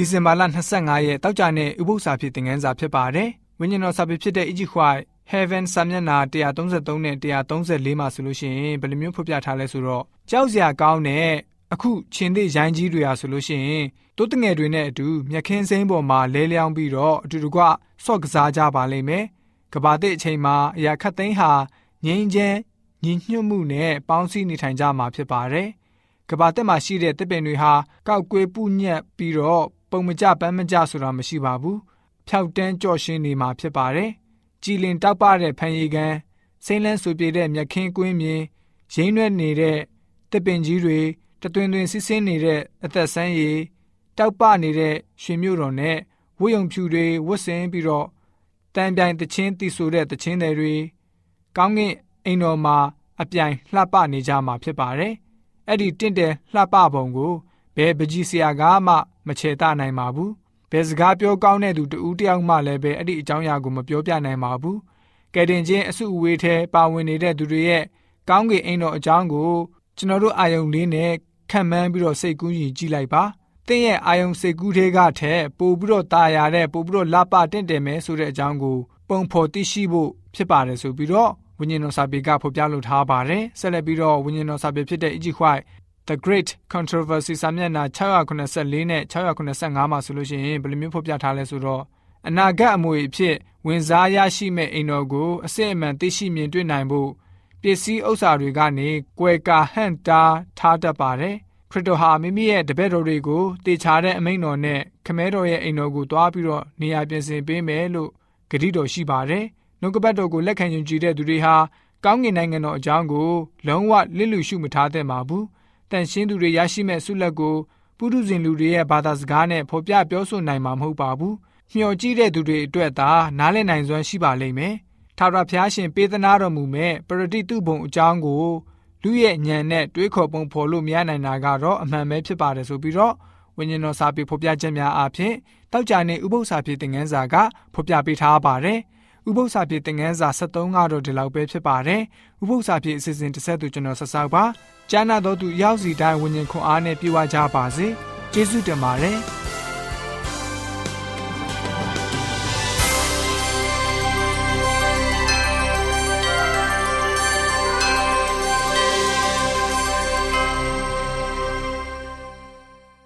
ဒီဇင်ဘာလ25ရက်တောက်ကြတဲ့ဥပုသ္စာဖြစ်တင်ငန်းစာဖြစ်ပါတယ်။ဝိညာဉ်တော်စာပေဖြစ်တဲ့ Egypt White Heaven စာမျက်နှာ133နဲ့134မှာဆိုလို့ရှိရင်ဘယ်လိုမျိုးဖော်ပြထားလဲဆိုတော့ကြောက်စရာကောင်းတဲ့အခုချင်းသေးရိုင်းကြီးတွေဟာဆိုလို့ရှိရင်တိုးတငယ်တွေနဲ့အတူမြက်ခင်းစိမ်းပေါ်မှာလဲလျောင်းပြီးတော့အတူတကွဆော့ကစားကြပါလိမ့်မယ်။ကဘာတဲ့အချိန်မှာအရာခတ်သိမ်းဟာငင်းချမ်းညီညွတ်မှုနဲ့ပေါင်းစည်းနေထိုင်ကြမှာဖြစ်ပါတယ်။ကဘာတက်မှာရှိတဲ့တစ်ပင်တွေဟာကောက်ကွေးပူညက်ပြီးတော့ ပုံမကြပန်းမကြဆိုတာမရှိပါဘူး။ဖြောက်တန်းကြော့ရှင်းနေမှာဖြစ်ပါတယ်။ကြည်လင်တောက်ပတဲ့ဖန်ရီကန်စိမ့်လန်းဆူပြေတဲ့မြက်ခင်းကွင်းမြင်ရင်းရွက်နေတဲ့တစ်ပင်ကြီးတွေတတွင်တွင်ဆစ်ဆင်းနေတဲ့အသက်ဆန်းရည်တောက်ပနေတဲ့ရွှေမြို့တော်နဲ့ဝတ်ယုံဖြူတွေဝတ်ဆင်ပြီးတော့တန်ပြိုင်တချင်းတီဆိုတဲ့တချင်းတွေကောင်းကင်အိမ်တော်မှာအပြိုင်လှပနေကြမှာဖြစ်ပါတယ်။အဲ့ဒီတင့်တယ်လှပပုံကို ဘယ်ပကြီးဆရာကမှမချေတနိုင်ပါဘူး။ဘယ်စကားပြောကောင်းတဲ့သူတူတယောက်မှလည်းပဲအဲ့ဒီအကြောင်းအရာကိုမပြောပြနိုင်ပါဘူး။ကဲတင်ချင်းအစုအဝေးထဲပါဝင်နေတဲ့သူတွေရဲ့ကောင်းကင်အိမ်တော်အကြောင်းကိုကျွန်တော်တို့အာယုံလေးနဲ့ခံမှန်းပြီးတော့စိတ်ကူးရင်ကြည့်လိုက်ပါ။သင်ရဲ့အာယုံစိတ်ကူးတွေကထက်ပိုပြီးတော့ตาရတဲ့ပိုပြီးတော့လှပတင့်တယ်မယ်ဆိုတဲ့အကြောင်းကိုပုံဖော်သိရှိဖို့ဖြစ်ပါတယ်ဆိုပြီးတော့ဝိညာဉ်တော်စာပေကဖော်ပြလိုထားပါတယ်ဆက်လက်ပြီးတော့ဝိညာဉ်တော်စာပေဖြစ်တဲ့ Egypt White The Great Controversy စာမျက်နှာ684နဲ့685မှာဆိုလို့ရှိရင်ဘယ်လိုမျိုးဖော်ပြထားလဲဆိုတော့အနာဂတ်အမွေအဖြစ်ဝင်စားရရှိမဲ့အိမ်တော်ကိုအစစ်အမှန်သိရှိမြင်တွေ့နိုင်ဖို့ပစ္စည်းဥစ္စာတွေကနေကွယ်ကာဟန့်တားထားတတ်ပါတယ်ခရစ်တော်ဟာမိမိရဲ့တပည့်တော်တွေကိုတေချာတဲ့အမိန့်တော်နဲ့ခမဲတော်ရဲ့အိမ်တော်ကိုတွားပြီးတော့နေရာပြင်ဆင်ပေးမယ်လို့ဂရုတော်ရှိပါတယ်နှုတ်ကပတ်တော်ကိုလက်ခံယုံကြည်တဲ့သူတွေဟာကောင်းကင်နိုင်ငံတော်အကြောင်းကိုလုံးဝလစ်လူရှုမထားသင့်ပါဘူး။ တန်ရှင်းသူတွေရရှိမဲ့ဆုလက်ကိုပုထုဇဉ်လူတွေရဲ့ဘာသာစကားနဲ့ဖော်ပြပြောဆိုနိုင်မှာမဟုတ်ပါဘူး။မျှော်ကြည့်တဲ့သူတွေအတွက်သာနားလည်နိုင်စွမ်းရှိပါလိမ့်မယ်။ထာဝရဘုရားရှင်ပေးသနာတော်မူမဲ့ပရတိတုဘုံအကြောင်းကိုလူရဲ့ဉာဏ်နဲ့တွေးခေါ်ပုံဖော်လို့မရနိုင်တာကတော့အမှန်ပဲဖြစ်ပါတယ်ဆိုပြီးတော့ဝိညာဉ်တော်စာပေဖော်ပြချက်များအပြင်တောက်ကြနေဥပု္ပ္ပစာပြေသင်ခန်းစာကဖော်ပြပေးထားပါတယ်။ ဥပု္ပ္ပစာပြေသင်ခန်းစာ73ကတော့ဒီလောက်ပဲဖြစ်ပါတယ်ဥပု္ပ္ပစာပြေအစီအစဉ်တစ်ဆက်သူကျွန်တော်ဆက်ဆောက်ပါကျမ်းနာတော်သူရောက်စီတိုင်းဝิญဉ်ခွန်အားနဲ့ပြေဝကြပါစေကျေးဇူးတင်ပါတယ်